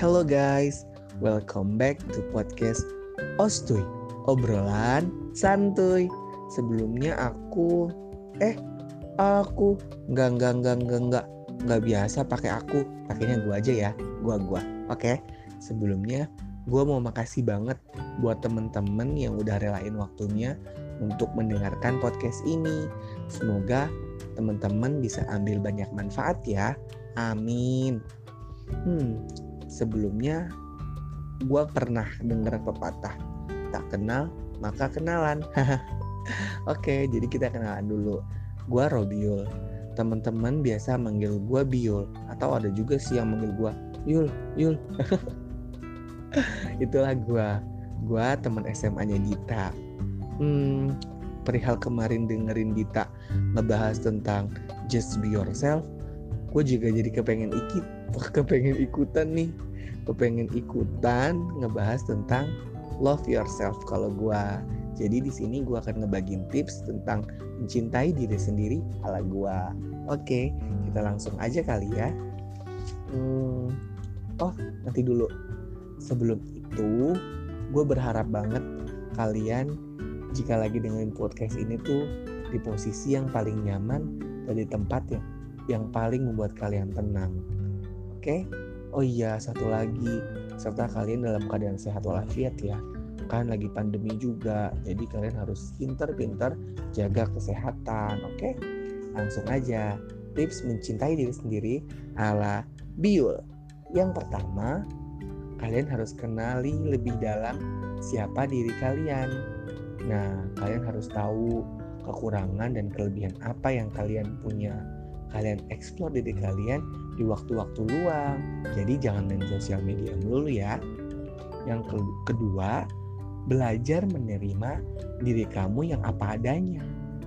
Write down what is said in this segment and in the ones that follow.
Halo guys, welcome back to podcast Ostuy, obrolan santuy. Sebelumnya aku, eh, aku nggak nggak nggak biasa pakai aku, pakainya gua aja ya, gua gua. Oke, sebelumnya gua mau makasih banget buat temen-temen yang udah relain waktunya untuk mendengarkan podcast ini. Semoga teman-teman bisa ambil banyak manfaat ya. Amin. Hmm, sebelumnya gue pernah dengar pepatah tak kenal maka kenalan. Oke, jadi kita kenalan dulu. Gue Robiul. Teman-teman biasa manggil gue Biul atau ada juga sih yang manggil gue Yul, Yul. Itulah gue. Gue teman SMA-nya Dita. Hmm, perihal kemarin dengerin Dita ngebahas tentang just be yourself gue juga jadi kepengen ikut kepengen ikutan nih. Kepengen ikutan ngebahas tentang love yourself kalau gue jadi di sini gue akan ngebagiin tips tentang mencintai diri sendiri ala gue oke kita langsung aja kali ya. Hmm, oh nanti dulu. Sebelum itu gue berharap banget kalian jika lagi dengerin podcast ini tuh di posisi yang paling nyaman dan di tempat yang yang paling membuat kalian tenang. Oke? Oh iya, satu lagi, serta kalian dalam keadaan sehat walafiat ya. Kan lagi pandemi juga, jadi kalian harus pinter-pinter jaga kesehatan, oke? Langsung aja, tips mencintai diri sendiri ala Biul. Yang pertama, kalian harus kenali lebih dalam siapa diri kalian Nah, kalian harus tahu kekurangan dan kelebihan apa yang kalian punya. Kalian eksplor diri kalian di waktu-waktu luang. Jadi jangan main sosial media dulu ya. Yang kedua, belajar menerima diri kamu yang apa adanya.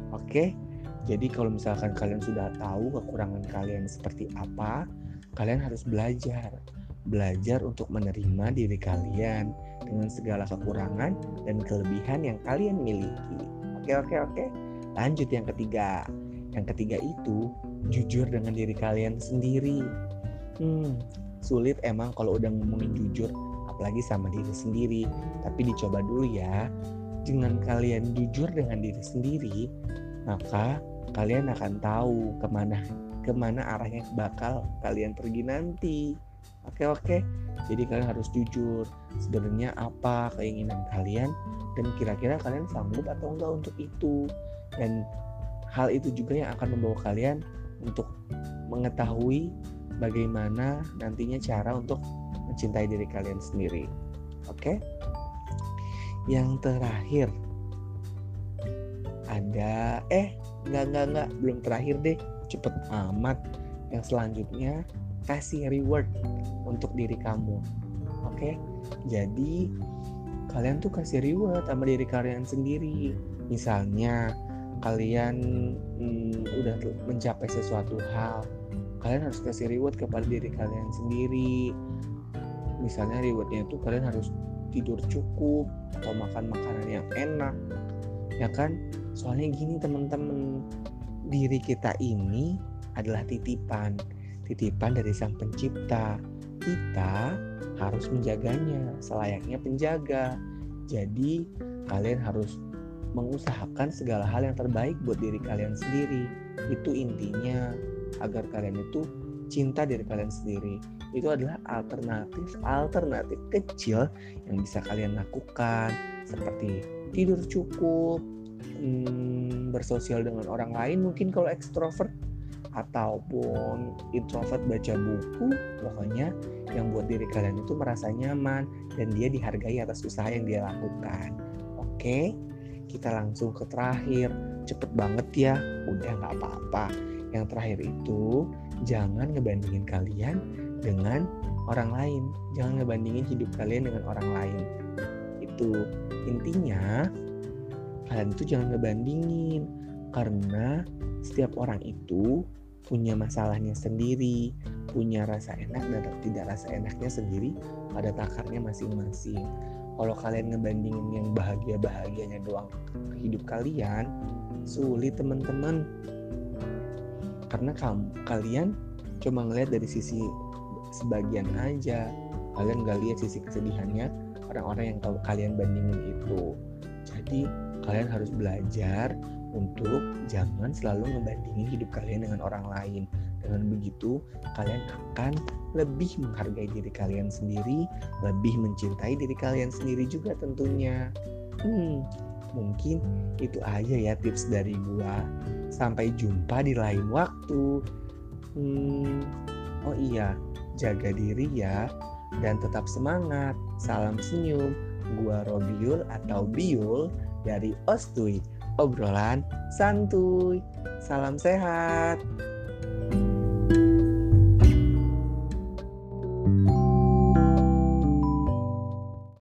Oke? Jadi kalau misalkan kalian sudah tahu kekurangan kalian seperti apa, kalian harus belajar. Belajar untuk menerima diri kalian dengan segala kekurangan dan kelebihan yang kalian miliki. Oke, oke, oke. Lanjut yang ketiga. Yang ketiga itu jujur dengan diri kalian sendiri. Hmm, sulit emang kalau udah ngomongin jujur, apalagi sama diri sendiri. Tapi dicoba dulu ya. Dengan kalian jujur dengan diri sendiri, maka kalian akan tahu ke mana ke mana arahnya bakal kalian pergi nanti. Oke oke. Jadi kalian harus jujur sebenarnya apa keinginan kalian dan kira-kira kalian sanggup atau enggak untuk itu. Dan hal itu juga yang akan membawa kalian untuk mengetahui bagaimana nantinya cara untuk mencintai diri kalian sendiri. Oke? Yang terakhir ada eh enggak enggak enggak belum terakhir deh cepet amat yang selanjutnya kasih reward untuk diri kamu oke okay? jadi kalian tuh kasih reward sama diri kalian sendiri misalnya kalian hmm, udah mencapai sesuatu hal kalian harus kasih reward kepada diri kalian sendiri misalnya rewardnya itu kalian harus tidur cukup atau makan makanan yang enak ya kan soalnya gini teman-teman diri kita ini adalah titipan titipan dari Sang Pencipta. Kita harus menjaganya selayaknya penjaga. Jadi, kalian harus mengusahakan segala hal yang terbaik buat diri kalian sendiri. Itu intinya agar kalian itu cinta diri kalian sendiri. Itu adalah alternatif-alternatif kecil yang bisa kalian lakukan seperti tidur cukup, hmm, bersosial dengan orang lain mungkin kalau ekstrovert ataupun introvert baca buku pokoknya yang buat diri kalian itu merasa nyaman dan dia dihargai atas usaha yang dia lakukan oke kita langsung ke terakhir. Cepet banget ya. Udah nggak apa-apa. Yang terakhir itu jangan ngebandingin kalian dengan orang lain. Jangan ngebandingin hidup kalian dengan orang lain. Itu intinya kalian itu jangan ngebandingin. Karena setiap orang itu punya masalahnya sendiri, punya rasa enak dan tidak rasa enaknya sendiri pada takarnya masing-masing. Kalau kalian ngebandingin yang bahagia-bahagianya doang hidup kalian, sulit teman-teman. Karena kamu kalian cuma ngeliat dari sisi sebagian aja. kalian gak lihat sisi kesedihannya orang-orang yang kalian bandingin itu jadi kalian harus belajar untuk jangan selalu ngebandingin hidup kalian dengan orang lain. Dengan begitu, kalian akan lebih menghargai diri kalian sendiri, lebih mencintai diri kalian sendiri juga tentunya. Hmm, mungkin itu aja ya tips dari gua. Sampai jumpa di lain waktu. Hmm, oh iya, jaga diri ya dan tetap semangat. Salam senyum. Gua Robiul atau Biul dari Ostui obrolan santuy. Salam sehat.